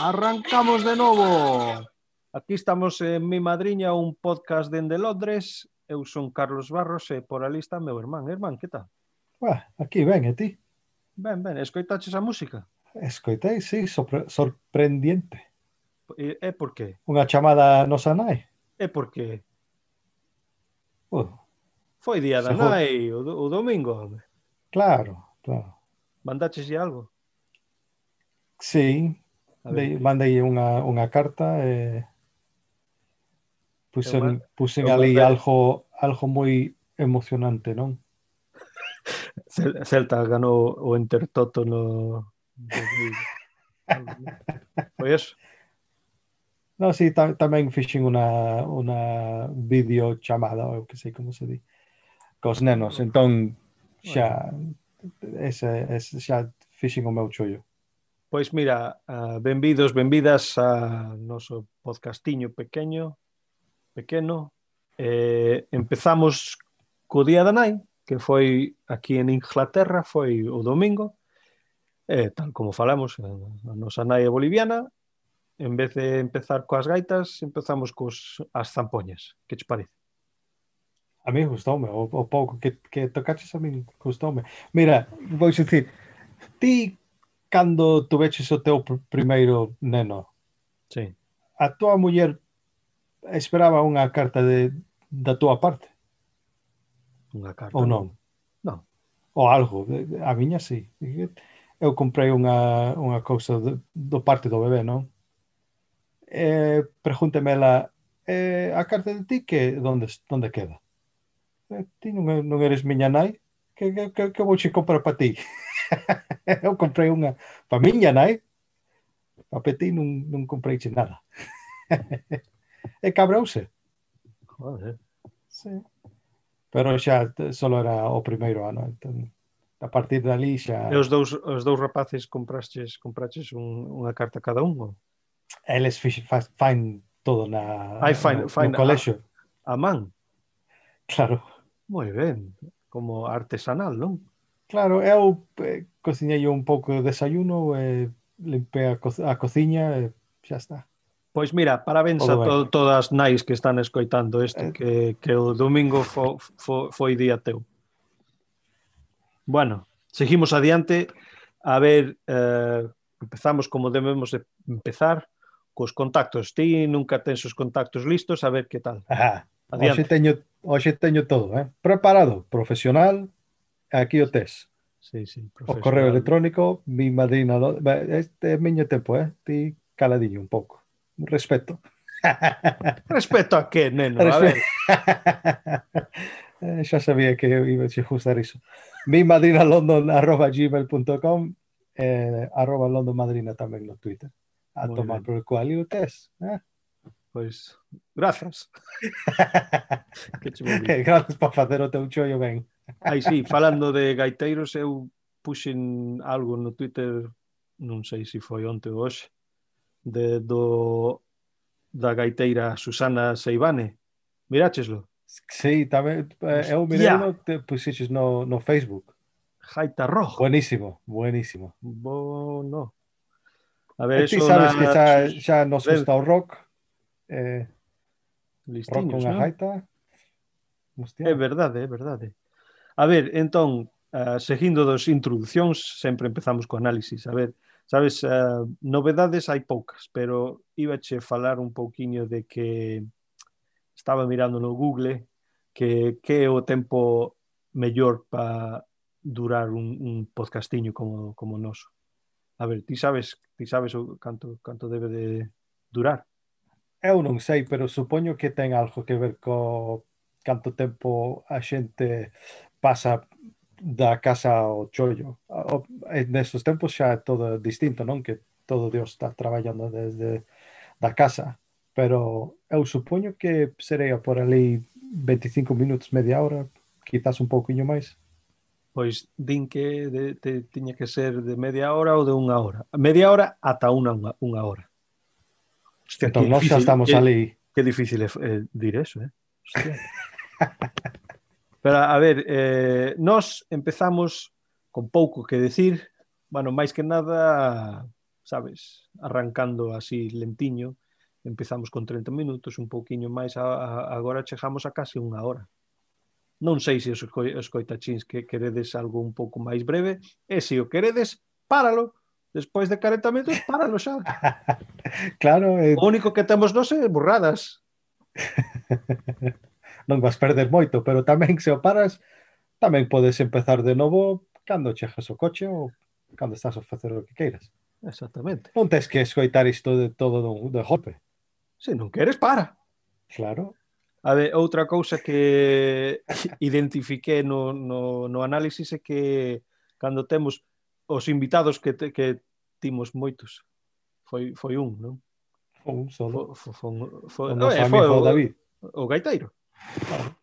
Arrancamos de novo. Aquí estamos en Mi Madriña, un podcast dende Londres. Eu son Carlos Barros e por ali está meu irmán. Irmán, que tal? Uah, aquí ben, e ti? Ben, ben. Escoitaches a música? Escoitei, sí, sorpre sorprendente. E, e por qué? Unha chamada nosa nai. E por qué? Uh, Foi día da seguro. nai, o, o domingo, home. Claro, claro. Mandaches algo? Sí, mandei unha, unha carta e pusen eu ali algo, algo moi emocionante, non? Cel- Celta ganou o Intertoto no... Foi eso? No, sí, ta, tamén fixen unha, unha videochamada, ou que sei como se di, cos nenos. Entón, xa, ese, ese, xa fixen o meu chollo. Pois mira, ah, benvidos, benvidas a noso podcastiño pequeño, pequeno. Eh, empezamos co Día da Nai, que foi aquí en Inglaterra, foi o domingo. Eh, tal como falamos, eh, a nosa nai é boliviana. En vez de empezar coas gaitas, empezamos cos as zampoñas. Que che parece? A mí gustoume, o, o pouco que, que tocaches a mí gustoume. Mira, vou dicir, ti cando tuveches o teu primeiro neno, sí. a tua muller esperaba unha carta de, da tua parte? Unha carta? Ou non? Non. Ou algo, a miña sí. Eu comprei unha, unha cousa do, do parte do bebé, non? Eh, pregúnteme ela, eh, a carta de ti que onde, onde queda? Eh, ti non, non eres miña nai? que, que, que vou che comprar para ti? eu comprei unha para miña, nai? Para ti non, non comprei che nada. e cabrouse. Joder. Sí. Pero xa solo era o primeiro ano, entón a partir dali xa... E os dous, os dous rapaces compraches, compraches un, unha carta cada un? Ou? Eles fain todo na, I find, no, find no colexo. A, a man? Claro. Moi ben como artesanal, non? Claro, eu eh, cociñei un pouco de desayuno, eh, limpei a, co a cociña e eh, xa está. Pois mira, parabéns a to todas as nais que están escoitando isto, eh... que, que o domingo fo, fo, foi día teu. Bueno, seguimos adiante. A ver, eh, empezamos como debemos de empezar, cos contactos. Ti nunca tens os contactos listos, a ver que tal. Ajá. Hoxe Adiante. teño, hoxe teño todo, eh? Preparado, profesional, aquí o tes. Sí, sí, O correo electrónico, mi madrina, este é miño tempo, eh? Ti caladiño un pouco. Respeto. Respeto a que, neno? A ver, Eh, xa sabía que iba a gustar iso. Mi madrina london arroba gmail.com eh, arroba london madrina tamén no Twitter. A Moi tomar ben. por el cual o tes. Eh? Pois, grazas. que che Grazas para facer o teu chollo ben. Ai, sí, falando de gaiteiros, eu puxen algo no Twitter, non sei se foi onte ou hoxe, de, do, da gaiteira Susana Seibane. Mirácheslo? Sí, tamén, eh, eu mirei yeah. no, te puxeches no, no Facebook. Jaita Rojo. Buenísimo, buenísimo. Bono. A ver, e eso ti sabes na... que xa, xa nos gusta o rock eh, Listiños, non? gaita. Hostia. É verdade, é verdade. A ver, entón, uh, seguindo dos introducións, sempre empezamos co análisis. A ver, sabes, uh, novedades hai poucas, pero íbache falar un pouquiño de que estaba mirando no Google que que é o tempo mellor para durar un, un podcastiño como, como noso. A ver, ti sabes, ti sabes o canto, canto debe de durar? eu non sei, pero supoño que ten algo que ver co canto tempo a xente pasa da casa ao chollo. Nestes tempos xa é todo distinto, non? Que todo Dios está traballando desde da casa. Pero eu supoño que sería por ali 25 minutos, media hora, quizás un pouquiño máis. Pois din que de, de, tiña que ser de media hora ou de unha hora. Media hora ata unha, unha hora. Hostia, todos nós xa estamos que, ali. Que difícil é eh, dir eso, eh? Pero, a ver, eh, nós empezamos con pouco que decir, bueno, máis que nada, sabes, arrancando así lentiño, empezamos con 30 minutos, un pouquiño máis, a, a, agora chegamos a case unha hora. Non sei se os, os coitachins que queredes algo un pouco máis breve, e se o queredes, páralo, Despois de 40 minutos, páralo xa. claro. Eh... O único que temos nos é burradas. non vas perder moito, pero tamén se o paras, tamén podes empezar de novo cando chejas o coche ou cando estás a facer o que queiras. Exactamente. Non tens que escoitar isto de todo dun, de golpe. Se non queres, para. Claro. A ver, outra cousa que identifiqué no, no, no análisis é que cando temos os invitados que, te, que timos moitos. Foi, foi un, non? Un solo. Fo, fo, fo, o noso eh, foi o, David. O, o gaiteiro. Claro.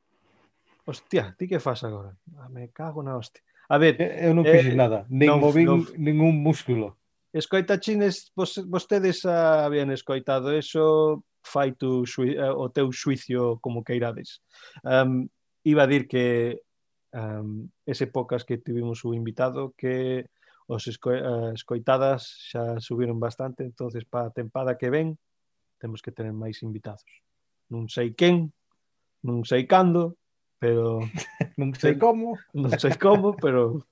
Hostia, ti que fas agora? Ah, me cago na hostia. A ver... Eh, eu non fixe eh, nada, nin non, movín non... ningún músculo. Escoita chines, vos, vostedes habían escoitado eso, fai tu, eh, o teu suicio como que irades. Um, iba a dir que um, ese pocas que tivemos o invitado que os esco eh, escoitadas xa subiron bastante, entonces para a tempada que ven temos que tener máis invitados. Non sei quen, non sei cando, pero non sei como, non sei como, pero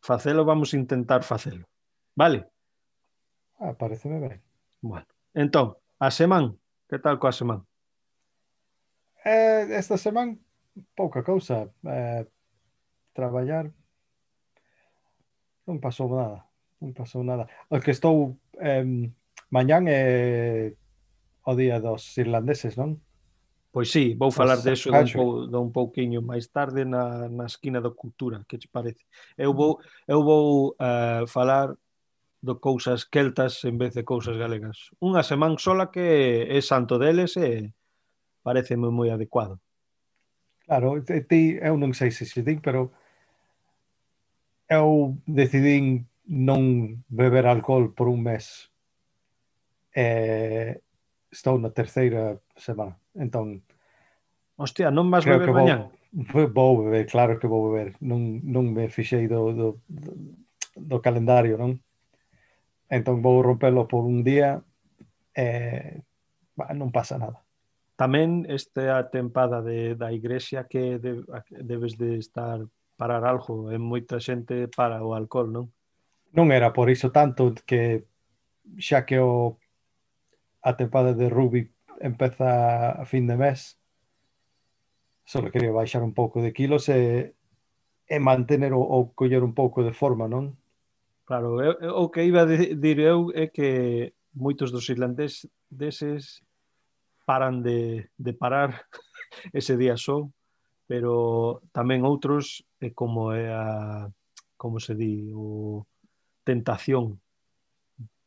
facelo vamos a intentar facelo. Vale? Ah, pareceme ben. Bueno, entón, a semana, que tal coa semana? Eh, esta semana pouca cousa, eh, traballar Non pasou nada, non pasou nada. O que estou eh, mañán é eh, o día dos irlandeses, non? Pois sí, vou falar de eso dun, pou, dun pouquiño máis tarde na, na esquina da cultura, que te parece? Eu mm. vou, eu vou uh, falar do cousas celtas en vez de cousas galegas. Unha semana sola que é santo deles e pareceme moi adecuado. Claro, ti, eu non sei se se din, pero eu decidín non beber alcohol por un mes. Eh, estou na terceira semana. Entón, Hostia, non vas beber mañá? mañán? Vou beber, claro que vou beber. Non, non me fixei do, do, do calendario, non? Entón vou romperlo por un día e bah, non pasa nada. Tamén esta tempada de, da igrexa que de, debes de estar parar algo e moita xente para o alcohol, non? Non era por iso tanto que xa que o a tempada de rugby empeza a fin de mes, só quería baixar un pouco de kilos e, e mantener o, o coller un pouco de forma, non? Claro, eu, o que iba a dir eu é que moitos dos irlandeses deses paran de, de parar ese día só, pero tamén outros é como é a como se di o tentación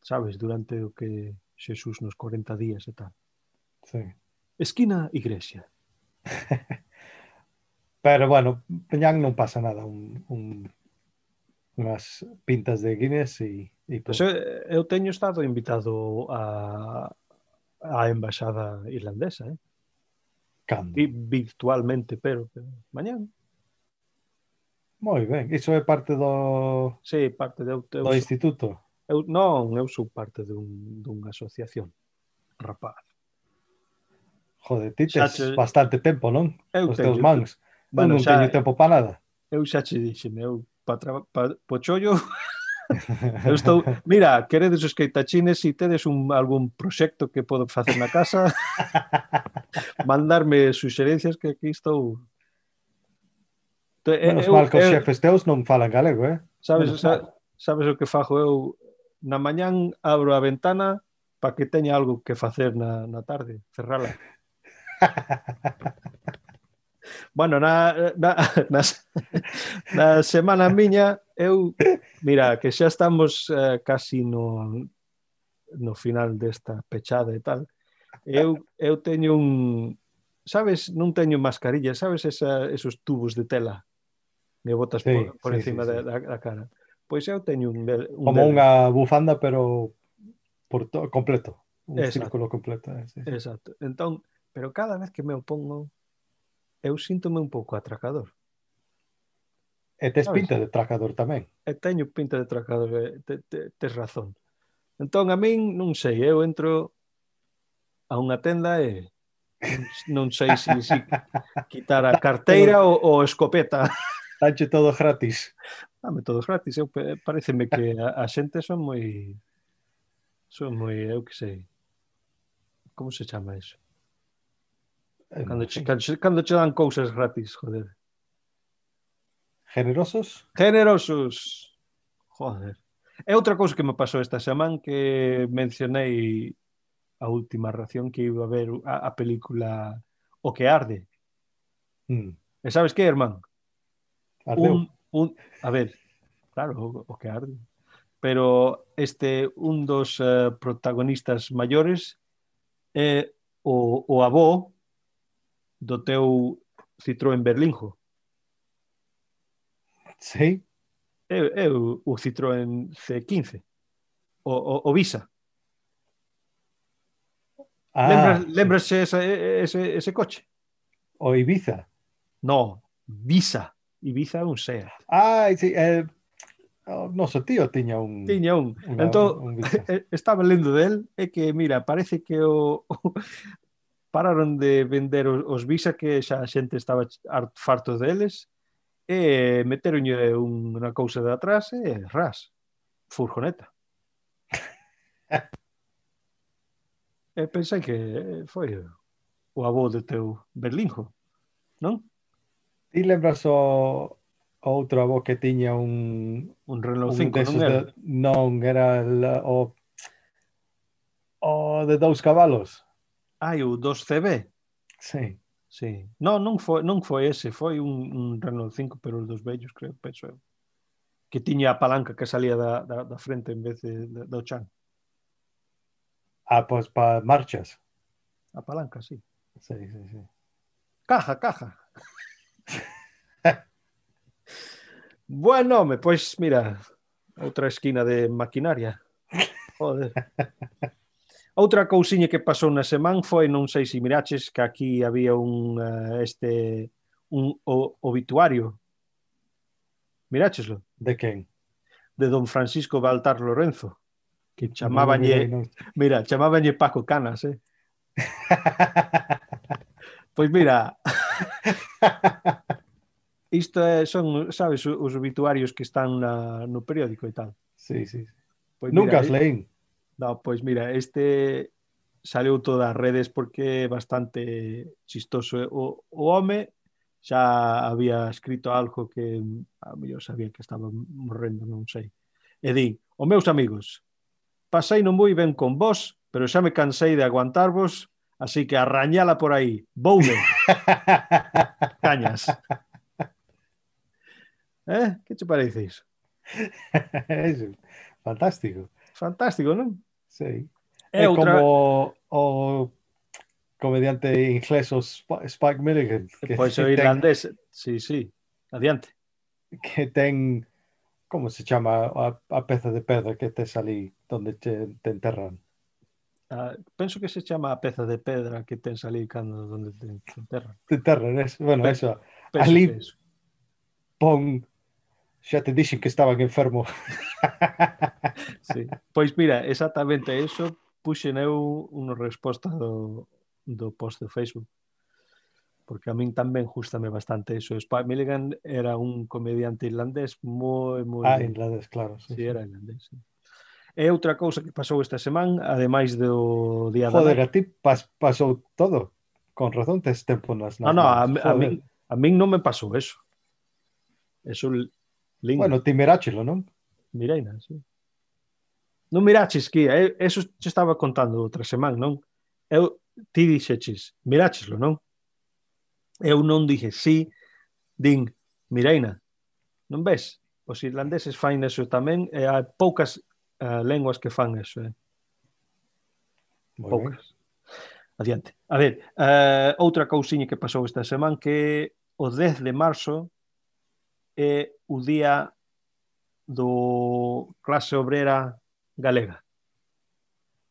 sabes, durante o que Xesús nos 40 días e tal. Sí. Esquina igrexa. Pero bueno, Peñán non pasa nada, un, un unhas pintas de Guinness e... e pues eu, eu teño estado invitado a, a embaixada irlandesa, eh? Cando? E virtualmente, pero, pero mañán. Moi ben, iso é parte do... Sí, parte de, eu, do instituto. Eu, non, eu sou parte dun, dunha asociación, rapaz. Joder, ti tes che... bastante tempo, non? Eu Os teus mans. Bueno, non xa... teño tempo para nada. Eu xa che dixen, eu pa, tra... pa eu estou... Mira, queredes os queitachines se tedes un, algún proxecto que podo facer na casa mandarme suxerencias que aquí estou Eh, Menos eu, mal que os eu, xefes teus non falan galego, eh? Sabes, sabes, sabes o que fago eu? Na mañán abro a ventana para que teña algo que facer na, na tarde, cerrala. bueno, na, na, na, na semana miña eu, mira, que xa estamos eh, casi no, no final desta pechada e tal, eu, eu teño un, sabes, non teño mascarilla, sabes esa, esos tubos de tela me botas sí, por, por sí, encima sí, sí. Da, da cara. Pois eu teño un, bel, un como unha bufanda pero por to, completo, un Exacto. círculo completo, eh, sí, sí. Exacto. Entón, pero cada vez que me opongo eu síntome un pouco atracador. E tes pinta de atracador tamén. E teño pinta de atracador, eh, te, te, tes razón. Entón, a min, non sei, eu entro a unha tenda e non sei se si, si quitar a carteira ou, ou escopeta. Danche todo gratis. Dame todo gratis. Eu, pareceme que a, a xente son moi... Son moi, eu que sei. Como se chama iso? Eh, cando che, cando, cando che dan cousas gratis, joder. Generosos? Generosos. Joder. É outra cousa que me pasou esta semana que mencionei a última ración que iba a ver a, a película O que arde. Mm. E sabes que, irmán? un, un, a ver, claro, o, o que arde. Pero este un dos uh, protagonistas maiores é o, o avó do teu Citroën Berlinjo. Sí. É, é o, o Citroën C15. O, o, o Visa. Ah, lembras, lembras ese, ese, ese coche? O Ibiza? No, Visa. Ibiza un SEAT. Ah, sí, eh, o noso tío tiña un... Tiña un. Una, entón, un, un estaba lendo del é que, mira, parece que o, o pararon de vender os, os visa que xa a xente estaba farto deles e meteronlle unha cousa de atrás e ras, furgoneta. e pensei que eh, foi o avó de teu Berlinjo, non? Ti lembras o, o outro avó que tiña un un reloj 5, non era? De, non, era la, o o de dous cabalos. Ai, o 2CB? Sí. Sí. No, non foi, non foi ese, foi un, un Renault 5, pero os dos vellos, creo, penso eu. Que tiña a palanca que salía da, da, da frente en vez de, de, do chan. Ah, pois pa marchas. A palanca, sí. Sí, sí, sí. Caja, caja. Buen nome, pois mira, outra esquina de maquinaria. Joder. Outra cousiña que pasou na semana foi, non sei se miraches, que aquí había un uh, este un o, obituario. Miracheslo? De quen? De don Francisco Baltar Lorenzo, que chamabanlle, no, no, no, mira, chamabanlle Paco Canas, eh. pois mira. Isto é, son, sabes, os obituarios que están na, no periódico e tal. Sí, sí. Pois Nunca mira, as eh, leín. No, pois mira, este saleu todas as redes porque é bastante chistoso. O, o home xa había escrito algo que a mellor sabía que estaba morrendo, non sei. E di, o meus amigos, pasei non moi ben con vos, pero xa me cansei de aguantarvos, así que arrañala por aí, voume. Cañas. ¿Eh? ¿Qué te parece iso? eso? Fantástico. Fantástico, non? Sí. É, é outra... como o comediante inglés o Sp Spike Milligan. Que pois o irlandés, ten... sí, sí. Adiante. Que ten como se chama a, a peza de pedra que tes ali donde te, te enterran? Ah, penso que se chama a peza de pedra que tens ali cando donde te, te enterran. Te enterran, es, bueno, Pe eso. Ali pon Xa te dixen que estaban enfermo. sí. Pois mira, exactamente eso puxen eu unha resposta do, do post de Facebook porque a min tamén justame bastante eso. Spike Milligan era un comediante irlandés moi, moi... Ah, irlandés, claro. Sí, sí, sí. era irlandés, sí. E outra cousa que pasou esta semana, ademais do día Joder, da... Joder, a ti pas, pasou todo. Con razón tes tempo nas... nas no, no, a, a, min, a min non me pasou eso. Eso Linda. Bueno, Timeráchelo, non? Mireina, sí. Non miraches que, eh, eso che estaba contando outra semana, non? Eu, ti dixeches, miracheslo, non? Eu non dixe, sí, din, Mireina, non ves? Os irlandeses fan eso tamén, e hai poucas uh, lenguas que fan eso, eh? Poucas. Adiante. A ver, uh, outra cousiña que pasou esta semana que o 10 de marzo é o día do clase obrera galega.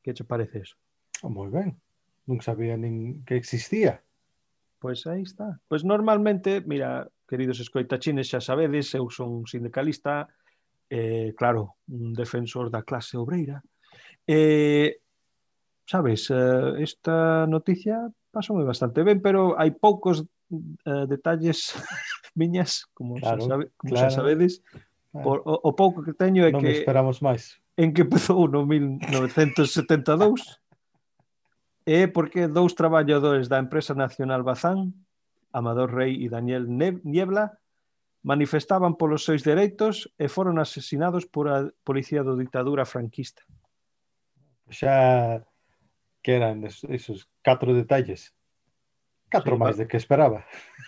Que che parece eso? Oh, moi ben. Non sabía nin que existía. Pois aí está. Pois normalmente, mira, queridos escoitachines, xa sabedes, eu son sindicalista, eh, claro, un defensor da clase obreira. Eh, sabes, eh, esta noticia pasoume bastante ben, pero hai poucos eh, detalles miñas, como, claro, xa, sabe, como claro, xa sabedes, claro. por, o, o pouco que teño é non que... esperamos máis. En que empezou no 1972, e porque dous traballadores da empresa nacional Bazán, Amador Rey e Daniel Niebla, manifestaban polos seus dereitos e foron asesinados por a policía do dictadura franquista. Xa que eran esos catro detalles. Catro sí, máis de que esperaba.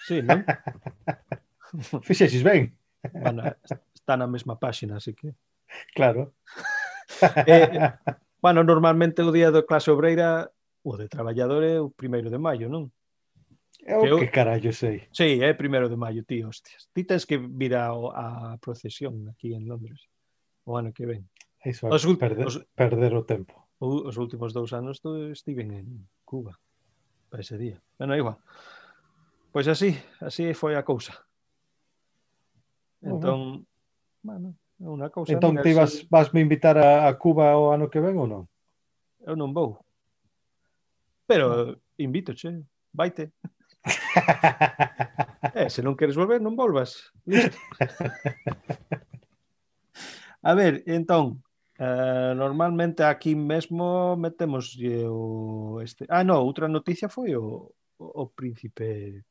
Sí, non? Fixexis ben. Bueno, está na mesma páxina, así que... Claro. eh, bueno, normalmente o día do clase obreira, o de traballador é o primeiro de maio, non? É o que, que carallo sei. Sí, é primeiro de maio, tío, hostias. Ti tens que vir a, a procesión aquí en Londres o ano que ven. Iso, os, perder, os, perder o tempo. Os últimos dous anos estive en Cuba para ese día. Bueno, igual. Pois así, así foi a cousa. Entón, bueno, é bueno, unha cousa... Entón ti vas, vas me invitar a, a Cuba o ano que ven ou non? Eu non vou. Pero invito, che, vaite. eh, se non queres volver, non volvas. Listo. a ver, entón, eh, normalmente aquí mesmo metemos o este. Ah, no, outra noticia foi o, o príncipe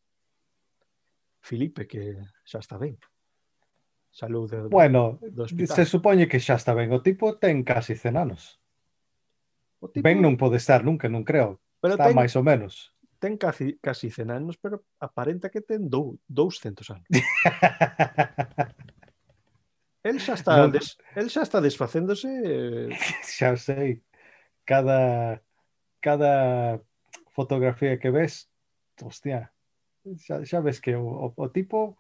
Filipe que xa está ben. Salud do, bueno, do hospital. se supoñe que xa está ben. O tipo ten casi 100 anos. O tipo... Ben non pode estar nunca, non creo. Pero está ten, máis ou menos. Ten casi, casi 100 anos, pero aparenta que ten dou, 200 anos. El xa está, no, des, el xa está desfacéndose. Xa eh. sei. Cada cada fotografía que ves, hostia, xa, xa ves que o, o tipo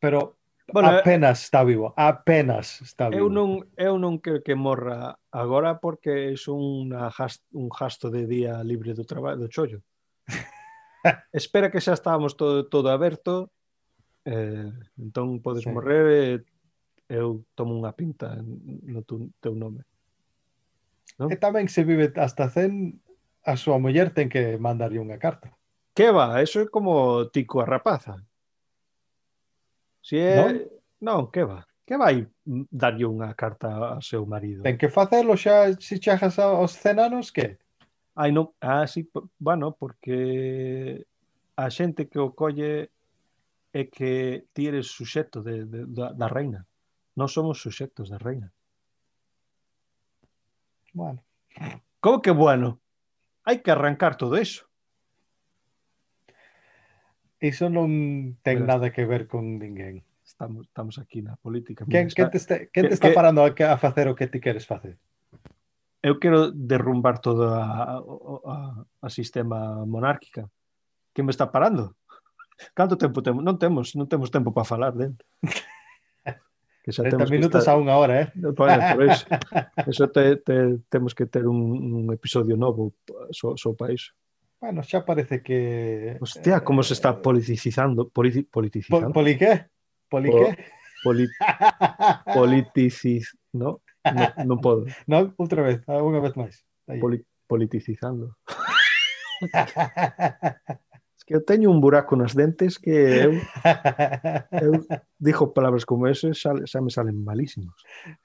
pero bueno, eh, apenas está vivo, apenas está vivo. Eu non eu non quero que morra agora porque é unha un gasto de día libre do traballo do chollo. Espera que xa estábamos todo todo aberto Eh, entón podes sí. morrer e eu tomo unha pinta no tu, teu nome. No? E tamén se vive hasta 100, a súa muller ten que mandarlle unha carta. Que va, eso é como tico a rapaza. Si é... Non, non que va. Que vai darlle unha carta ao seu marido? Ten que facelo xa se chajas aos cenanos que? Ai, non, ah, sí, bueno, porque a xente que o colle é que ti eres suxeto de, de, da, da reina. Non somos suxetos da reina. Bueno. Como que bueno? Hai que arrancar todo eso. Iso non ten Pero, nada que ver con ninguén. Estamos, estamos aquí na política. Quen, quen te, está, quen te que, está que, parando a, a facer o que ti queres facer? Eu quero derrumbar todo a, a, a, a sistema monárquica. Quen me está parando? Canto tempo temos? Non temos, non temos tempo para falar del. Que xa 30 temos minutos estar... a unha hora, eh? No, por pois, eso. Pois, eso te, te, temos que ter un, un episodio novo so, so para iso. Bueno, xa parece que... Hostia, eh, como se está politicizando. Politi, politicizando. Pol, poli qué? Poli qué? Poli, politiciz... No, no, non podo. No, outra vez, unha vez máis. Poli, politicizando que eu teño un buraco nas dentes que eu, eu dixo palabras como ese xa, xa me salen malísimos.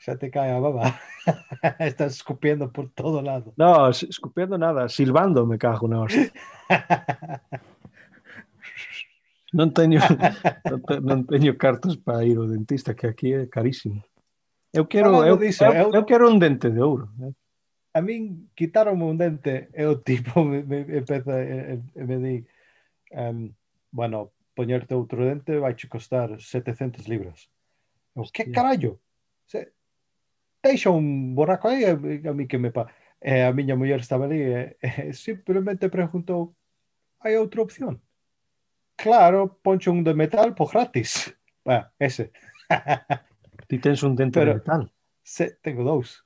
Xa te cae a baba. Estás escupiendo por todo lado. No, escupiendo nada, silbando me cago na hostia. non teño non, te, non teño cartas para ir ao dentista que aquí é carísimo. Eu quero eu, disso, eu, eu, eu quero un dente de ouro, eh? A min quitaron un dente e o tipo me, me, empeza, me, me di um, bueno, poñerte outro dente vai che costar 700 libras. Eu, que carallo? Se, deixa un buraco aí a mí que me pa... E a miña muller estaba ali e, e simplemente preguntou hai outra opción? Claro, poncho un de metal por gratis. Bueno, ese. Ti tens un dente Pero, de metal? Se, tengo dous.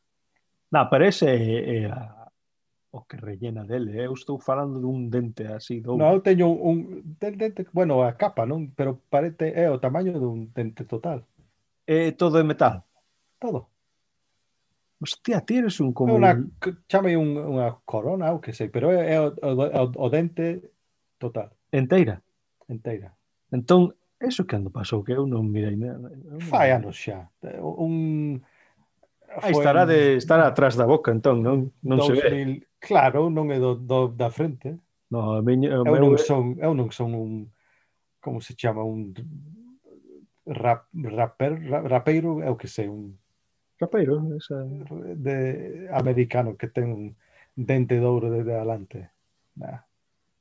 Na, parece é, eh, eh o que rellena dele. Eh. Eu estou falando dun dente así. Do... No, eu teño un, un dente, bueno, a capa, non? Pero parece, é o tamaño dun dente total. É todo de metal? Todo. Hostia, tires un como... É una, chame un, unha corona, ou que sei, pero é, é o, o, o, dente total. Enteira? Enteira. Entón, eso que ando pasou, que eu non mirei nada. Non... Fai anos xa. Un Aí estará de estar atrás da boca, entón, non, non 2000, se ve. Claro, non é do, do da frente. No, a miña, a eu, non son, eu non son un como se chama un rap, raper, rapeiro, é o que sei, un rapeiro, esa de americano que ten un dente de ouro desde adelante. Nah.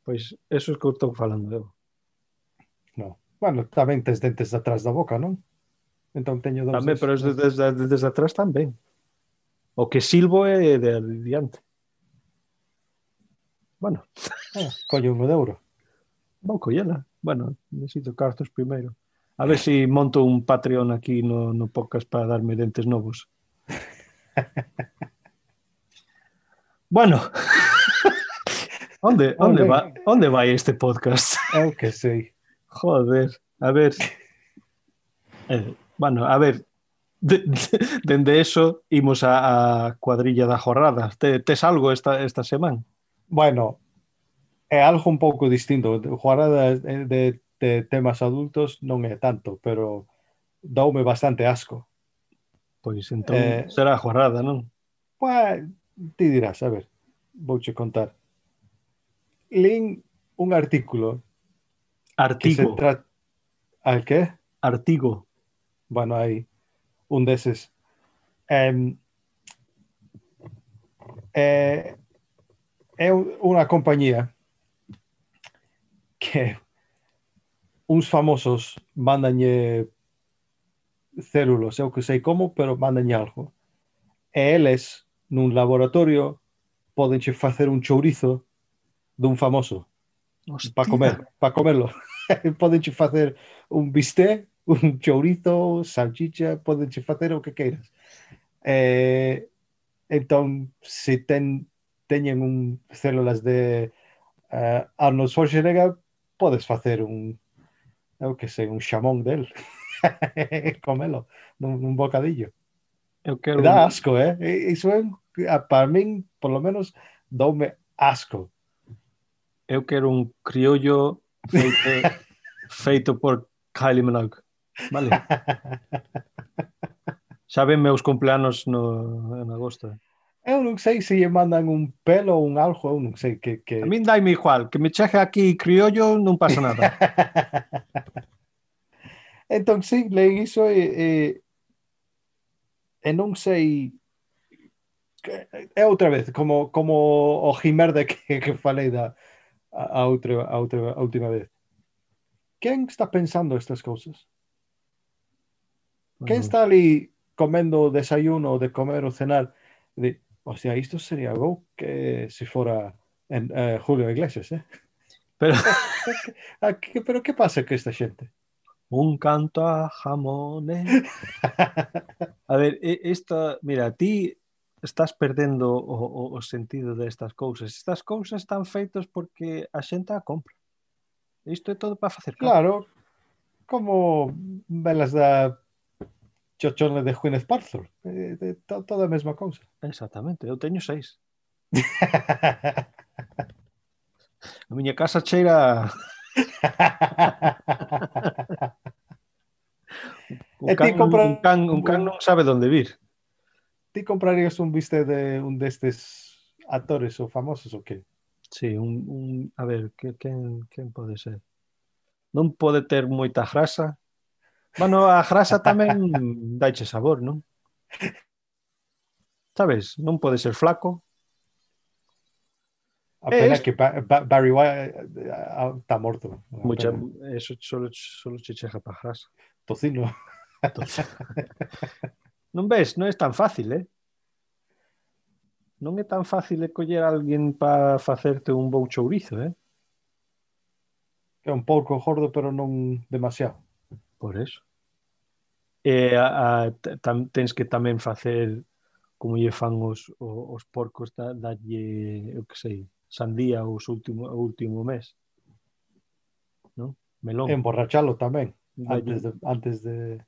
Pois eso é es que eu estou falando eu. No. Bueno, tamén tes dentes atrás da boca, non? Entón teño dous. Tamén, pero desde, desde, desde atrás tamén. O que silbo é de, adiante. diante. Bueno. Ah, collo un de euro. Vou collela. Bueno, necesito cartos primeiro. A ver se si monto un Patreon aquí no, no podcast para darme dentes novos. bueno. onde, onde, va, onde vai este podcast? Eu que sei. Joder, a ver. Eh, Bueno, a ver, de, de, dende eso imos a, a cuadrilla da jornada. Te, tes algo esta, esta semana? Bueno, é algo un pouco distinto. Jornada de, de, de temas adultos non é tanto, pero doume bastante asco. Pois entón eh, será a jornada, non? Pues, ti dirás, a ver, vouche contar. Lin un artículo. Artigo. Que se tra... Al que? Artigo bueno, hai un deses. Eh, eh, é, é unha compañía que uns famosos mandanlle células, eu que sei como, pero mandanlle algo. E eles, nun laboratorio, podenche facer un chourizo dun famoso para comer, para comerlo. podenche facer un bisté un chourizo, salchicha, podenche facer o que queiras. Eh, entón, se ten, teñen un células de uh, Arnold Schwarzenegger, podes facer un, eu que sei, un xamón del. Comelo nun, nun bocadillo. Eu quero, Dá asco, eh? Iso é, para min, por lo menos, doume asco. eu quero un criollo feito, feito por Kylie Minogue. Vale. Xa ven meus cumpleanos no, en agosto. Eh. Eu non sei se lle mandan un pelo ou un algo, eu non sei que... que... A min daime igual, que me cheje aquí criollo non pasa nada. entón, sí, leen iso e, e, e non sei é outra vez como como o Jimerda que, que falei da a, a outra a outra a última vez. Quen está pensando estas cousas? Quen está ali comendo o desayuno ou de comer o cenar? De, hostia, isto sería algo que se fora en, eh, Julio Iglesias, eh? Pero... Aquí, pero que pasa que esta xente? Un canto a jamones. A ver, esta, mira, ti estás perdendo o, o, o sentido destas cousas. Estas cousas están feitas porque a xente a compra. Isto é todo para facer. Claro, como velas da chochones de Gwyneth Paltrow. Eh, de, to, toda a mesma cousa. Exactamente, eu teño seis. a miña casa cheira... un, eh, can, compra... un, can, un can non sabe onde vir. Ti comprarías un viste de un destes actores ou famosos ou que? Sí, un, un a ver, que quen quen pode ser? Non pode ter moita grasa, Bueno, a grasa tamén daiche sabor, non? Sabes, non pode ser flaco. A pena Es- que Ba- Ba- Barry White eh, ah, está morto. Mucha, eso solo, solo che chega para grasa. Tocino. Entonces, non ves, non é tan fácil, eh? Non é tan fácil de coller a alguén para facerte un bou chourizo, eh? É un pouco gordo, pero non demasiado. Por eso. E a, a, tam, tens que tamén facer como lle fan os, os, os porcos da, dalle, eu que sei, sandía os último, o último mes. Non? Melón. Emborrachalo tamén, antes de, antes de...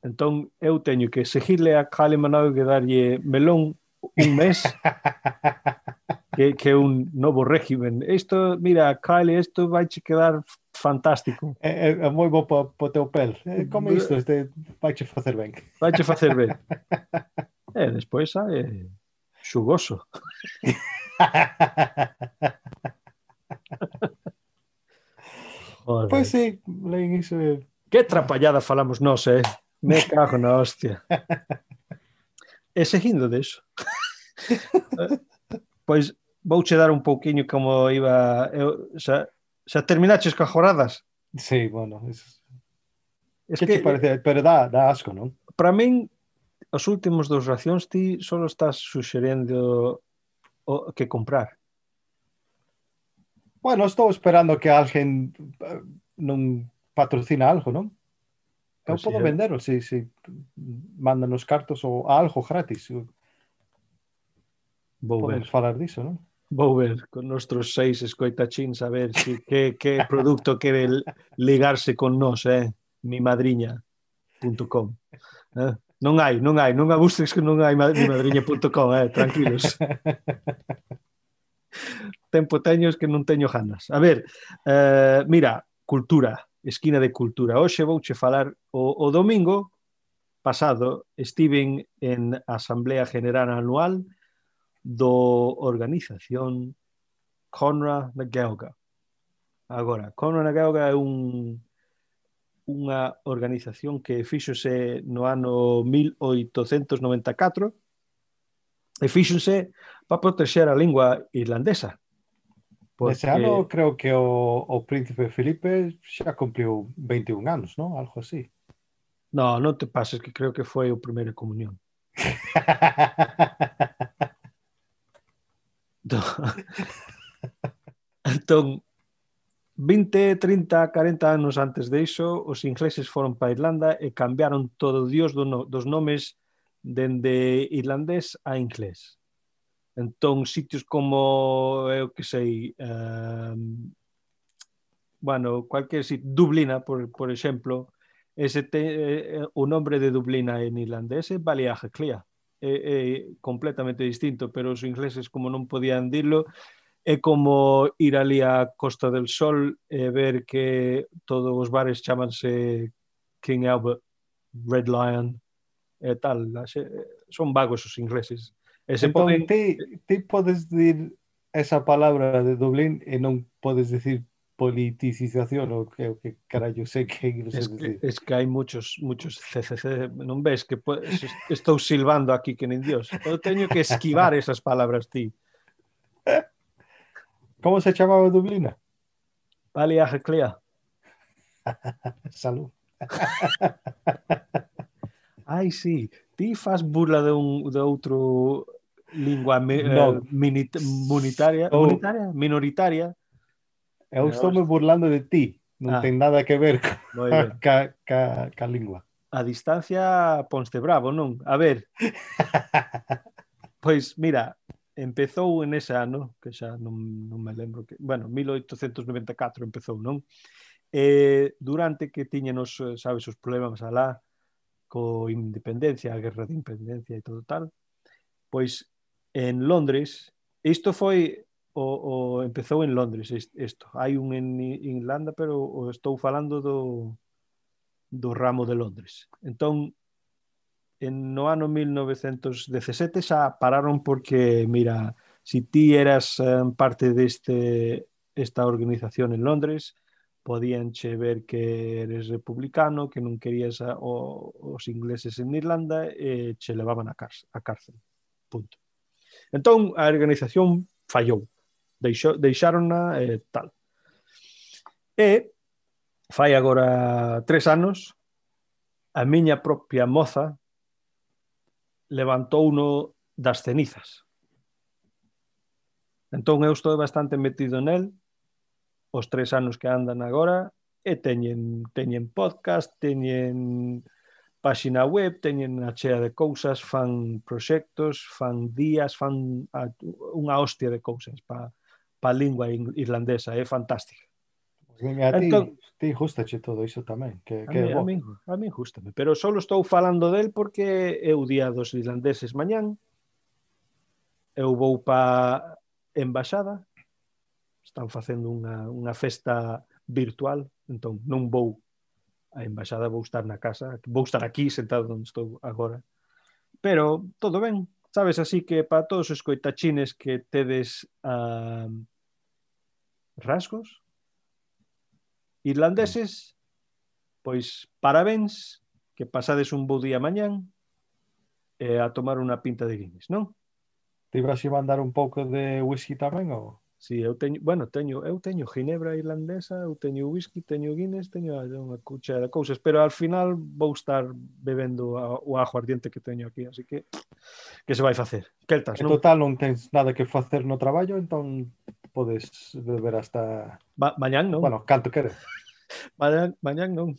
Entón, eu teño que seguirle a Cale que darlle melón un mes que, que un novo régimen. Isto, mira, Kyle, isto vai che quedar fantástico. É, é, é moi bo para o teu pel. Eh, como isto, este vai che facer ben. Vai che facer ben. e despois ah, é xugoso. Pois pues sí, leen iso. Que trapallada falamos nós, eh? Me cago na hostia. e seguindo deso. Pois vouche dar un pouquiño como iba... Eu, xa, xa terminaches coas jornadas? Sí, bueno, eso... Es que, que te parece? Pero dá, dá asco, non? Para min, os últimos dos racións ti só estás suxerendo o que comprar. Bueno, estou esperando que alguén eh, non patrocina algo, non? Eu podo sí, vendelo, si, si mandan os cartos ou algo gratis. Vou Podemos ver. falar diso, non? Vou ver con nostros seis escoitachins a ver si, que, que producto quere ligarse con nós, eh? Mi madriña.com eh? Non hai, non hai, non abuses que non hai mi madriña.com, eh? Tranquilos. Tempo teño que non teño ganas. A ver, eh, mira, cultura, esquina de cultura. Hoxe vouche falar o, o domingo pasado estiven en Asamblea General Anual do organización Conrad McGeoga. Agora, Conrad McGeoga é un unha organización que fíxose no ano 1894 e fíxose para protexer a lingua irlandesa. Porque... Ese ano creo que o, o príncipe Felipe xa cumpliu 21 anos, non? Algo así. No, non te pases, que creo que foi o primeiro comunión. entón, 20, 30, 40 anos antes de iso, os ingleses foron para Irlanda e cambiaron todo o dios do dos nomes dende irlandés a inglés. Entón, sitios como, eu que sei, um, bueno, cualquier sitio, Dublina, por, por exemplo, ese te, eh, nombre de Dublina en irlandés é Baliagaclia. é, é completamente distinto, pero os ingleses como non podían dilo, é como ir ali á Costa del Sol e ver que todos os bares chamanse King Albert, Red Lion e tal. Son vagos os ingleses. E se entón, poden... ti, ti podes dir esa palabra de Dublín e non podes dicir politicización ou que, que carallo sei que es que, es que hai muchos muchos CCC, non ves que pues, estou silbando aquí que nin Dios. Eu teño que esquivar esas palabras ti. Como se chamaba Dublina? Palia Heclea. Salud. Ai, sí. Ti faz burla de un de outro lingua me, no. eh, minit, minoritaria. Eu estou me burlando de ti. Non ah. ten nada que ver ca, ca, ca, ca lingua. A distancia ponste bravo, non? A ver. pois, mira, empezou en ese ano, que xa non, non me lembro que... Bueno, 1894 empezou, non? E durante que tiñenos, eh, sabes, os problemas alá co independencia, a guerra de independencia e todo tal, pois en Londres, isto foi o, o empezou en Londres isto. Hai un en Irlanda, pero o estou falando do, do ramo de Londres. Entón, en no ano 1917 xa pararon porque, mira, si ti eras eh, parte deste esta organización en Londres, podían che ver que eres republicano, que non querías a, o, os ingleses en Irlanda, e che levaban a, cárcel, a cárcel. Punto. Entón, a organización fallou deixou, deixárona eh, tal. E fai agora tres anos a miña propia moza levantou no das cenizas. Entón eu estou bastante metido nel os tres anos que andan agora e teñen, teñen podcast, teñen páxina web, teñen a chea de cousas, fan proxectos, fan días, fan a, unha hostia de cousas para pa lingua irlandesa, é fantástica. E a ti, entón, ti gustache todo iso tamén, que, que a, mí, bo. a, mí, a mí gustame, pero só estou falando del porque é o día dos irlandeses mañán, eu vou pa embaixada, están facendo unha, unha festa virtual, entón non vou a embaixada, vou estar na casa, vou estar aquí sentado onde estou agora, pero todo ben, sabes, así que para todos os coitachines que tedes ah, rasgos irlandeses, pois parabéns, que pasades un bo día mañán e a tomar unha pinta de Guinness, non? Te ibas a mandar un pouco de whisky tamén ou? Si eu teño, bueno, teño, eu teño ginebra irlandesa, eu teño whisky, teño Guinness, teño unha cucha de cousas, pero al final vou estar bebendo a, o ajo ardiente que teño aquí, así que que se vai facer? Celtas, non? Total non tens nada que facer no traballo, entón podes beber hasta Ma mañán non. Bueno, canto queres. mañán, mañán non.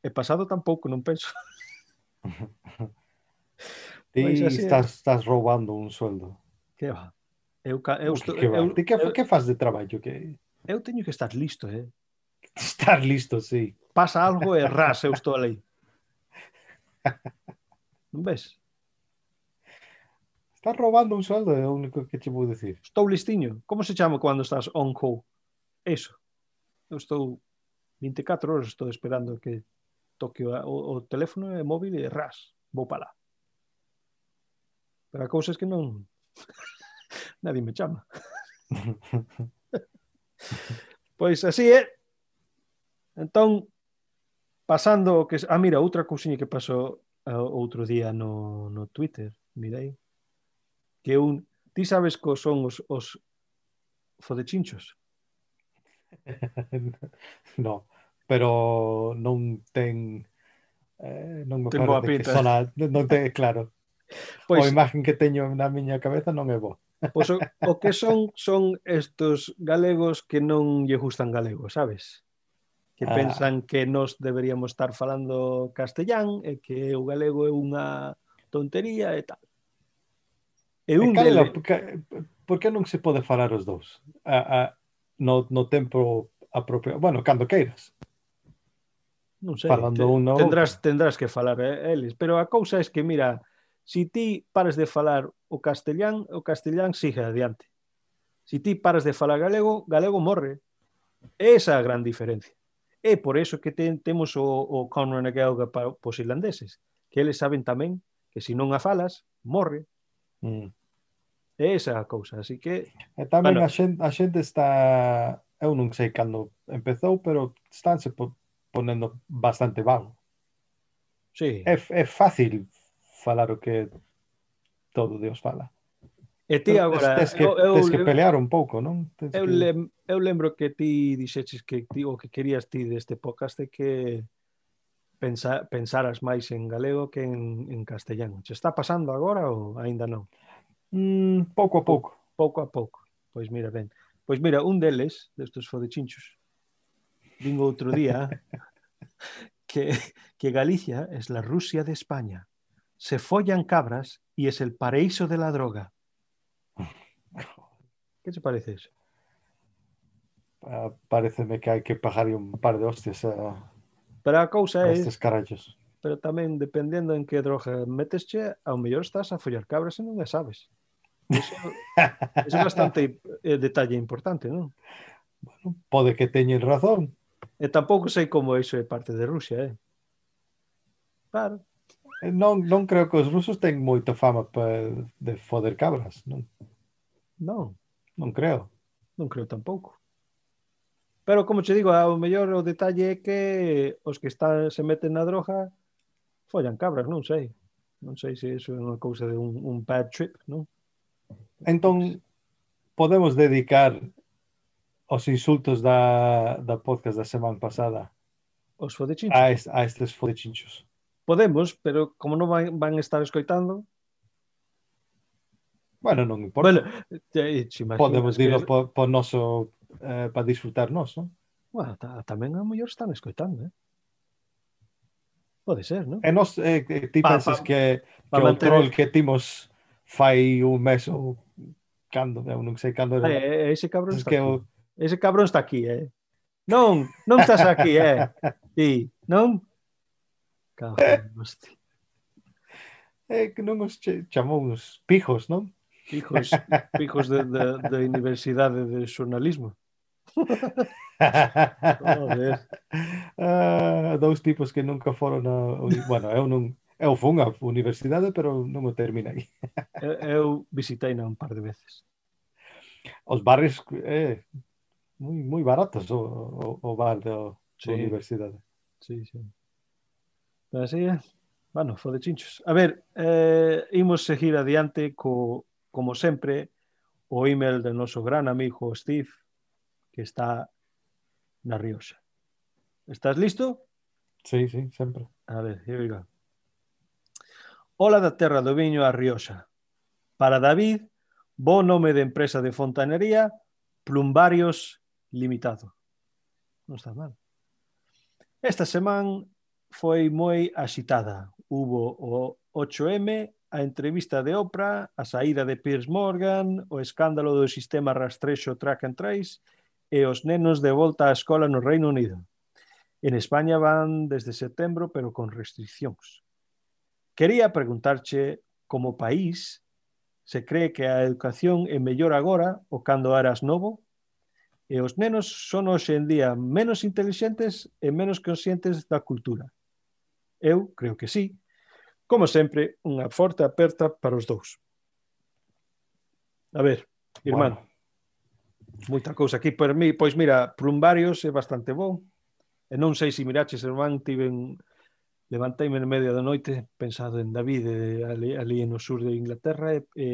E pasado tampouco, non penso. Pois Ti estás, estás roubando un sueldo. Que va. Eu, eu, estou, que, que, eu, de que, eu, que faz de traballo? Que... Eu teño que estar listo, eh? Estar listo, sí. Pasa algo e ras, eu estou ali. Non ves? Estás roubando un sueldo, é o único que che vou decir. Estou listiño. Como se chama cando estás on call? Eso. Eu estou 24 horas estou esperando que toque o, o teléfono e móvil e ras, vou para lá. Pero a cousa é que non... nadie me chama. pois así ¿eh? é. Entón, pasando o que... Ah, mira, outra cousinha que pasou ah, outro día no, no Twitter, mirei, que un... Ti sabes co son os, os fodechinchos? no, pero non ten... Eh, non me ten boa pinta. Sona, non te, claro. Pois, a imagen que teño na miña cabeza non é boa. Pois o, o que son son estos galegos que non lle gustan galego, sabes? Que ah. pensan que nos deberíamos estar falando castellán e que o galego é unha tontería e tal. E un e cala, dele... por que non se pode falar os dous? A, a, no, no tempo apropiado, bueno, cando queiras. Non sei, falando te, uno... tendrás, tendrás que falar eh, eles, pero a cousa é que, mira, si ti pares de falar o castellán, o castellán sigue adiante. Si ti paras de falar galego, galego morre. Esa é a gran diferencia. É por eso que ten, temos o, o Conor McGregor para, os irlandeses, que eles saben tamén que se non a falas, morre. Mm. É esa a cousa, así que... E tamén bueno, a, xente, a xente está... Eu non sei cando empezou, pero estánse po, ponendo bastante vago. Sí. É, é fácil falar o que todo Deus fala. E ti agora... Tens que, eu, tes que pelear un pouco, non? Tens eu, que... lem, eu lembro que ti dixeches que ti, o que querías ti deste podcast é que pensa, pensaras máis en galego que en, en castellano. Che está pasando agora ou aínda non? Mm, pouco a pouco. Pouco a pouco. Pois mira, ben. Pois mira, un deles, destes fodechinchos, vin outro día que, que Galicia é a Rusia de España. Se follan cabras y es el paraíso de la droga. ¿Qué te parece eso? Ah, pareceme que hai que pagar un par de hostias a, Pero a cousa a é estes carallos. pero tamén dependendo en que droga metesche, ao mellor estás a follar cabras e non a sabes. Eso, eso é bastante eh, detalle importante, non? Bueno, pode que teñen razón. E tampouco sei como iso é parte de Rusia, eh? Claro, Eh, Non, non creo que os rusos ten moita fama pa, de foder cabras, non? Non. Non creo. Non creo tampouco. Pero como che digo, ao mellor o detalle é que os que están se meten na droga follan cabras, non sei. Non sei se iso é unha cousa de un, un bad trip, non? Entón, podemos dedicar os insultos da, da podcast da semana pasada Os fodechinchos. A, es, a estes fodechinchos. Podemos, pero como non van, van estar escoitando... Bueno, non importa. Bueno, te, te Podemos dilo que... po, po noso, eh, para disfrutar nós, non? Bueno, ta, tamén a mellor están escoitando, eh? Pode ser, non? E nos, eh, ti pa, pensas pa, que, pa que manter... o troll que timos fai un mes ou cando, eu non sei cando era. Eh, eh, ese cabrón es está que aquí. O... Ese cabrón está aquí, eh? Non, non estás aquí, eh? Ti, non? É eh, que non os chamou uns pijos, non? Pijos, pijos de, de, de Universidade de Xornalismo. ah, dous tipos que nunca foron a... Bueno, eu non... Eu fun á universidade, pero non o terminei. eu, eu visitei un par de veces. Os bares... eh, moi, moi baratos o, o, o bar da sí. universidade. Sí, sí. Así é. Bueno, fode chinchos. A ver, eh, imos seguir adiante co, como sempre, o email do noso gran amigo Steve, que está na Rioxa. Estás listo? Sí, sí, sempre. A ver, here we go. Ola da terra do viño a Rioxa. Para David, bo nome de empresa de fontanería, Plumbarios Limitado. Non está mal. Esta semana foi moi axitada. Hubo o 8M, a entrevista de Oprah, a saída de Piers Morgan, o escándalo do sistema rastrexo track and trace e os nenos de volta á escola no Reino Unido. En España van desde setembro, pero con restriccións. Quería preguntarche, como país, se cree que a educación é mellor agora ou cando eras novo? E os nenos son hoxe en día menos intelixentes e menos conscientes da cultura Eu creo que sí. Como sempre, unha forte aperta para os dous. A ver, irmán. Bueno. Moita cousa aquí para mí, pois mira, Plumbarios é bastante bom. E non sei se miraches, irmán, tiven levanteime en medio da noite pensado en David eh, ali, ali no sur de Inglaterra e, e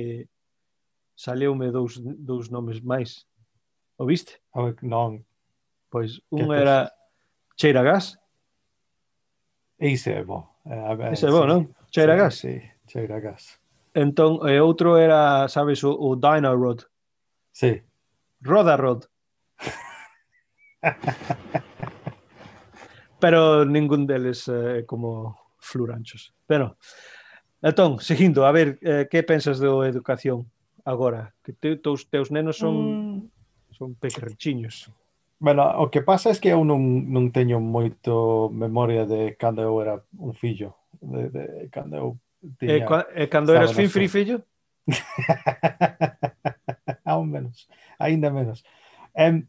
saleume dous, dous nomes máis. O viste? Oh, non. Pois un era Cheira Gas Ese é bo. Ese é bo, sí. non? Cheira sí, gas? Sí, cheira gas. Entón, e outro era, sabes, o, o Dino Rod. Sí. Roda Rod. Pero ningún deles é eh, como fluranchos. Pero, entón, seguindo, a ver, eh, que pensas do educación agora? Que te, teus, teus nenos son, mm. son pequerrichiños. Bueno, o que pasa é que eu non, non teño moito memoria de cando eu era un fillo. De, de, cando eu tiña, e, cua, e cando eras fin fri fillo? Aún menos, aínda menos. Um,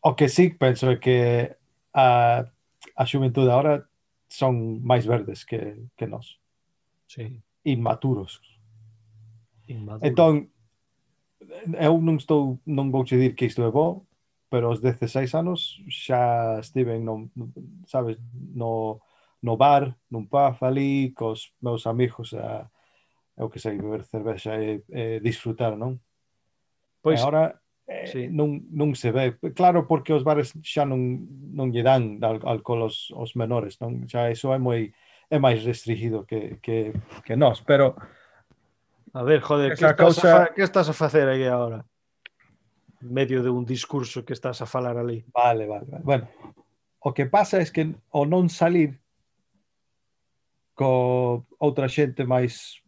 o que sí penso é que a, a xuventude agora son máis verdes que, que nós. Sí. Inmaturos. Inmaduros. Entón, eu non estou, non vou che dir que isto é bo, pero aos 16 anos xa estiven non, sabes, no, no bar, nun pub ali, cos meus amigos a, o que sei, beber cervexa e, e disfrutar, non? Pois, e agora eh, sí. non, non se ve. Claro, porque os bares xa non, non lle dan alcohol aos, aos menores, non? Xa iso é moi é máis restringido que, que, que nós, pero... A ver, joder, que estás, causa... a, que estás a facer aí agora? medio de un discurso que estás a falar ali. Vale, vale, vale. Bueno, o que pasa é que o non salir co outra xente máis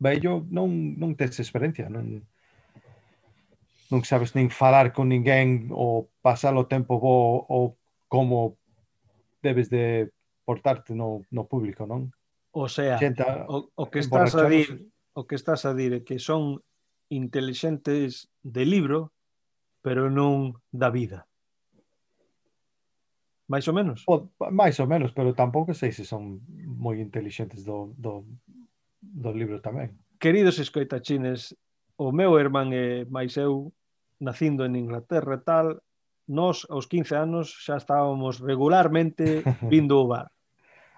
vello non, non tes experiencia, non, non sabes nin falar con ninguén ou pasar o tempo bo ou como debes de portarte no, no público, non? O sea, xente, o, o que estás a dir, o que estás a dir é que son intelixentes de libro, pero non da vida. Mais ou menos? Po- mais ou menos, pero tampouco sei se son moi intelixentes do, do, do libro tamén. Queridos escoitachines, o meu irmán e máis eu, nacindo en Inglaterra e tal, nós aos 15 anos xa estábamos regularmente vindo ao bar.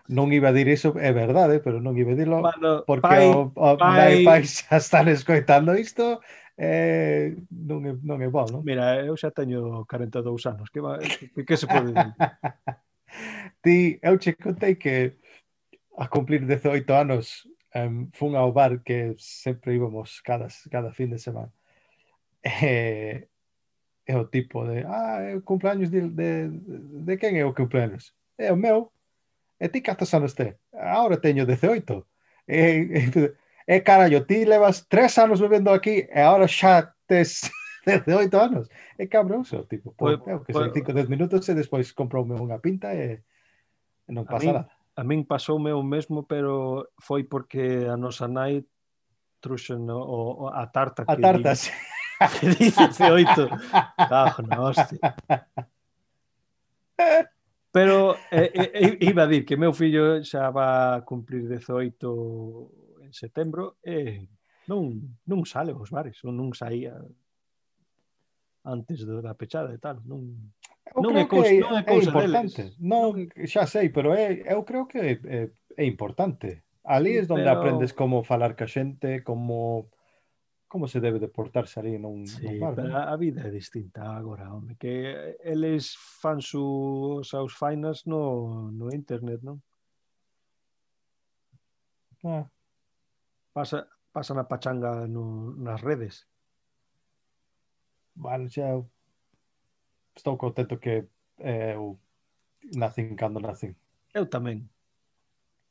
non iba a dir iso, é verdade, pero non iba a dirlo, bueno, porque pai, o, o pai, pai xa están escoitando isto, eh, non, é, non é bom, non? Mira, eu xa teño 42 anos, que, va, que, que se pode dicir? Ti, eu che contei que a cumplir 18 anos um, fun ao bar que sempre íbamos cada, cada fin de semana. E, é o tipo de, ah, é o cumpleaños de, de, de quen é o cumpleaños? É o meu. E ti cantos anos te? Agora teño 18. E, e, Eh, é carallo, ti levas tres anos vivendo aquí e ahora xa tes desde oito anos. É cabroso, tipo, po, po, que son cinco, dez minutos e despois comproume unha pinta e, e non pasa a min, nada. A min pasoume o mesmo, pero foi porque a nosa nai truxen o, o, a tarta que a tarta, di, sí. que di 18. Cajo, na hostia. Pero eh, eh, iba a dir que meu fillo xa va a cumplir 18 setembro e non, non sale os bares, ou non saía antes da pechada e tal, non Eu non creo é, cousa, que non é, é importante. Deles. Non, xa sei, pero é, eu creo que é, é, é importante. Ali é onde pero... aprendes como falar ca xente, como como se debe de portarse ali nun, sí, nun bar. Pero non? a vida é distinta agora, home, que eles fan sus aos fainas no, no internet, non? Ah, pasa, pasan a pachanga no, nas redes. Bueno, xa estou contento que eh, eu nacen cando nacen. Eu tamén.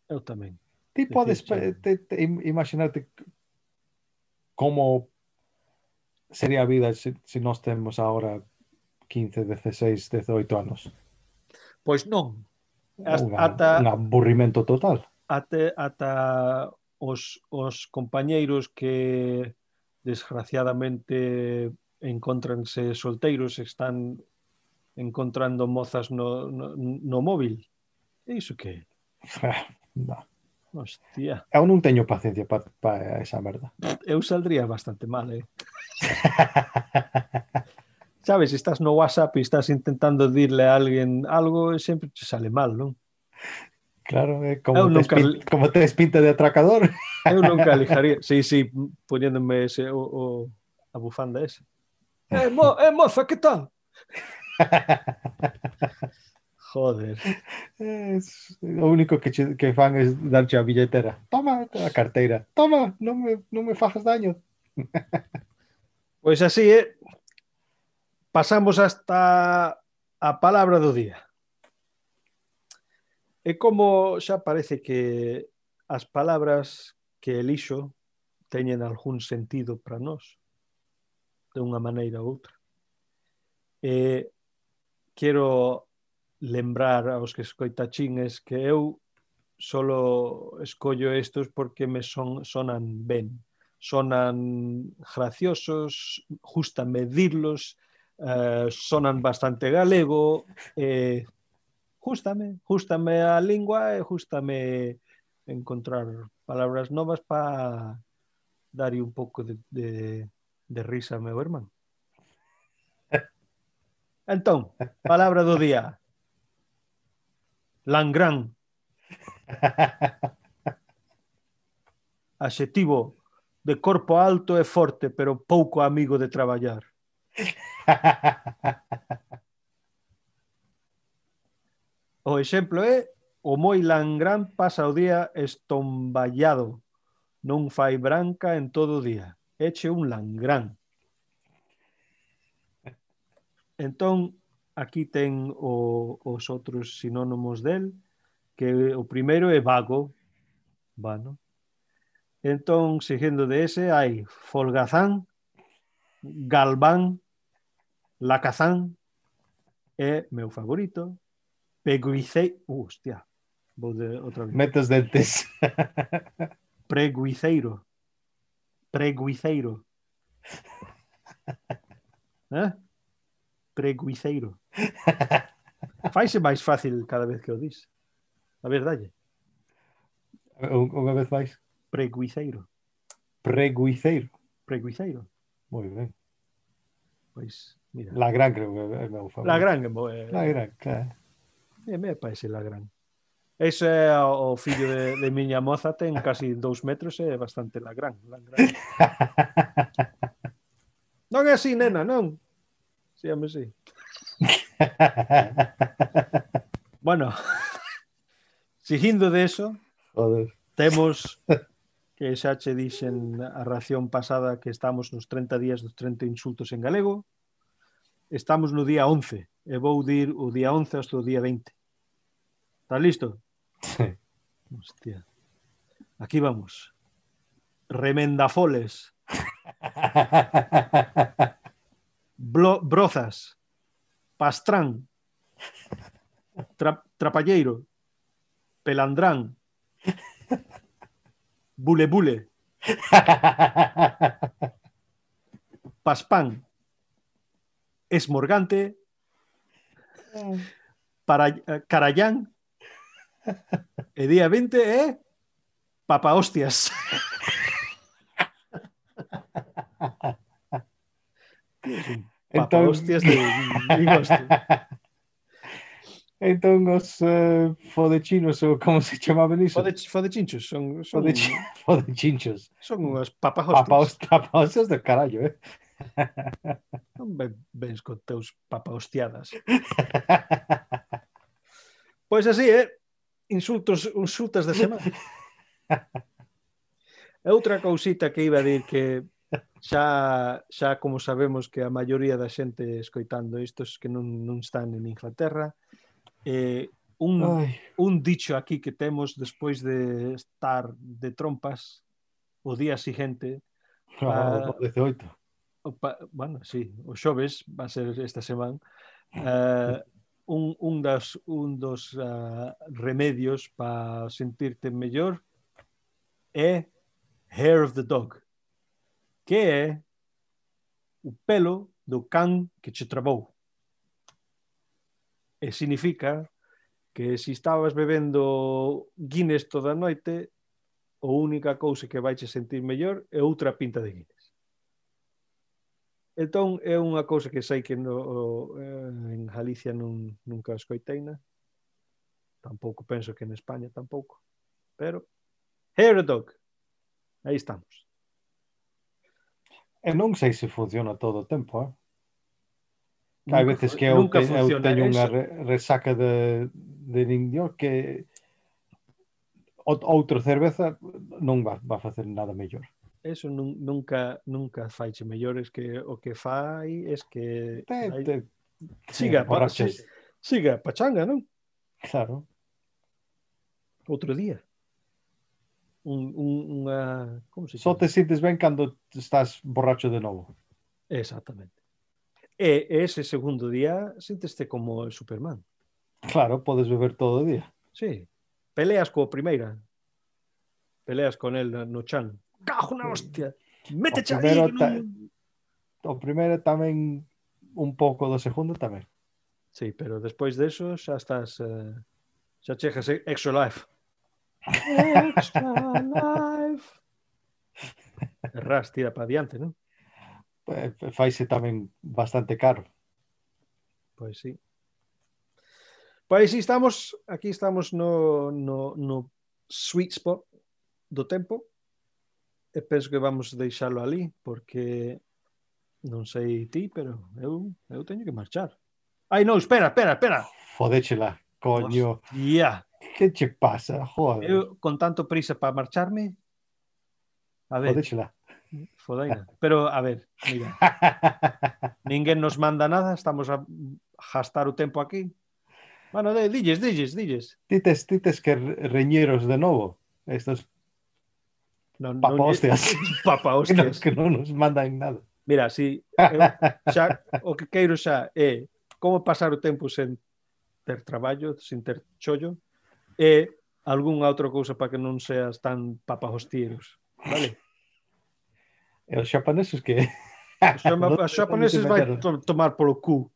Eu tamén. Ti podes te, te, imaginarte como sería a vida se, se nós temos agora 15, 16, 18 anos? Pois non. Un, ata, un aburrimento total. Ata, ata os, os compañeiros que desgraciadamente encontranse solteiros, están encontrando mozas no, no, no móvil. E iso que no. Hostia. Eu non teño paciencia para pa esa merda. Eu saldría bastante mal, eh? Sabes, estás no WhatsApp e estás intentando dirle a alguén algo e sempre te sale mal, non? Claro, Eu como, tes nunca- pin, como tes pinta de atracador. Eu nunca lijaría. Sí, sí, poniéndome ese, o, o, a bufanda esa. Eh, mo, eh, moza, que tal? Joder. Es, o único que, que fan é darche a billetera. Toma a carteira. Toma, non me, non me fajas daño. Pois así, eh? Pasamos hasta a palabra do día. E como xa parece que as palabras que elixo teñen algún sentido para nós, de unha maneira ou outra. E quero lembrar aos que escoitachines que eu solo escollo estos porque me son, sonan ben, sonan graciosos, justa medirlos, eh, sonan bastante galego, eh, justame, justame a lingua e justame encontrar palabras novas para darlle un pouco de, de, de risa ao meu irmán. Entón, palabra do día. Langrán, adxetivo de corpo alto e forte, pero pouco amigo de traballar. O exemplo é o moi langrán pasa o día estomballado, non fai branca en todo día. Eche un langrán. Entón, aquí ten o, os outros sinónimos del, que o primeiro é vago, vano. Entón, seguindo de ese, hai folgazán, galván, lacazán e, meu favorito, Peguicei... Uh, hostia, vou de outra vez. Mete os dentes. Preguiceiro. Preguiceiro. eh? Preguiceiro. Faise máis fácil cada vez que o dis. A verdade. Unha vez máis. Preguiceiro. Preguiceiro. Preguiceiro. Moi ben. Pois, mira. La Gran creo que é o meu favorito. La Gran, eh, La Gran, claro. E me parece la gran. Ese é o fillo de, de miña moza, ten casi dous metros e é bastante la gran. La gran. non é así, nena, non? Sí, home, sí. bueno, seguindo de eso, Joder. temos que xa che dixen a ración pasada que estamos nos 30 días dos 30 insultos en galego. Estamos no día 11 e vou dir o día 11 hasta o día 20. Estás listo? Sí. Hostia. Aquí vamos. Remendafoles, Blo, brozas, pastrán, tra, trapalleiro, pelandrán, bule bule, paspán, esmorgante, para, eh, carallán, E día 20 é Papa Hostias. Papa entón... Hostias de Vigosto. Entón os uh, fodechinos ou como se chamaban iso? Fode, fodechinchos, son, son... Fodech, fodechinchos. Son unhas papahostias. papa hostias do carallo, eh? Non ben, vens con teus papahostiadas. pois así, eh? insultos, insultas da semana. E outra cousita que iba a dir que xa, xa como sabemos que a maioría da xente escoitando istos que non, non están en Inglaterra, eh, un, Ai. un dicho aquí que temos despois de estar de trompas o día siguiente ah, pa, o 18. O pa, bueno, sí, o xoves va a ser esta semana. Uh, un, un, das, un dos uh, remedios para sentirte mellor é hair of the dog, que é o pelo do can que che trabou. E significa que se estabas bebendo Guinness toda a noite, a única cousa que vai che sentir mellor é outra pinta de Guinness. Entón, é unha cousa que sei que no, eh, en Galicia non, nunca escoiteina. Tampouco penso que en España tampouco. Pero, here dog, aí estamos. E non sei se funciona todo o tempo, eh? Nunca, Hai veces que eu, te, eu teño unha re, resaca de, de nindio que outro cerveza non va, va facer nada mellor eso nun, nunca nunca faiche mellores que o que fai es que te, hai... te, siga, para, siga, siga pachanga, non? Claro. Outro día. Un, un, unha, como se Só te sintes ben cando estás borracho de novo. Exactamente. E ese segundo día sinteste como Superman. Claro, podes beber todo o día. Sí. Peleas coa primeira. Peleas con el no chan cajo na hostia, Mete o aí. Ta... Non... O primeiro tamén un pouco do segundo tamén. Sí, pero despois deso xa estás eh, xa chegas extra life. Extra life. Erras tira para diante, non? Pues, faise tamén bastante caro. Pois sí. Pois sí, estamos, aquí estamos no, no, no sweet spot do tempo e penso que vamos deixalo ali, porque non sei ti, pero eu, eu teño que marchar. Ai, non, espera, espera, espera. Fodéchela, coño. Ya. Que che pasa, joder? Eu, con tanto prisa para marcharme, a ver. Fodéchela. Fodaina. Pero, a ver, mira. Ninguén nos manda nada, estamos a gastar o tempo aquí. Bueno, de, dilles, dilles, dilles. Tites, tites que reñeros de novo. Estos Non, Papa non, hostias. Papa hostias. que non nos mandan nada. Mira, si eu, xa, o que queiro xa é como pasar o tempo sen ter traballo, sin ter chollo, e algunha outra cousa para que non seas tan papahostieros. Vale? E os xapaneses que... Os xapaneses vai to tomar polo cu.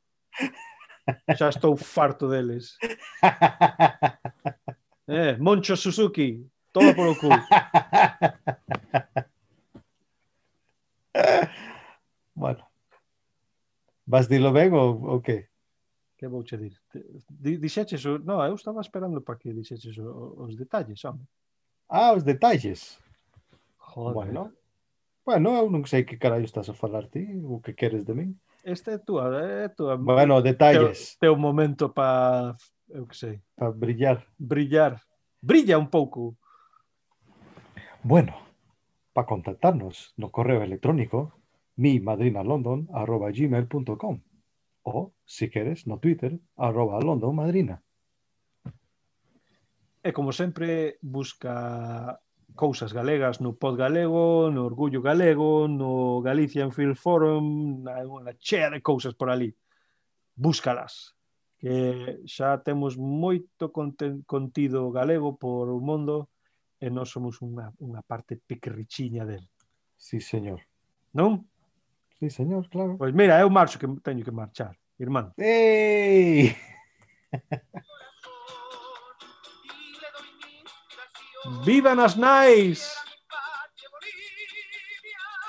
Xa estou farto deles. eh, Moncho Suzuki, Toma por el bueno. Vas dilo ben ou, ou que? Que vou che dir? Dixeches o... No, eu estaba esperando para que dixeches o, os detalles, home. Ah, os detalles. Joder. Bueno. Bueno, eu non sei que carallo estás a falar ti, o que queres de min. Este é tua, é tua. Bueno, detalles. Teu, teu momento para, eu que sei. Para brillar. Brillar. Brilla un pouco. Bueno, para contactarnos no correo electrónico mi madrina London arroba gmail.com o, si queres, no Twitter arroba London Madrina. E como sempre, busca cousas galegas no Pod Galego, no Orgullo Galego, no Galician Film Forum, na, na chea de cousas por ali. Búscalas, que xa temos moito contido galego por o mundo e nós somos unha, unha parte pequerrichiña del. Sí, señor. Non? Sí, señor, claro. Pois mira, eu marcho que teño que marchar, irmán. ¡Ey! ¡Vivan as nais!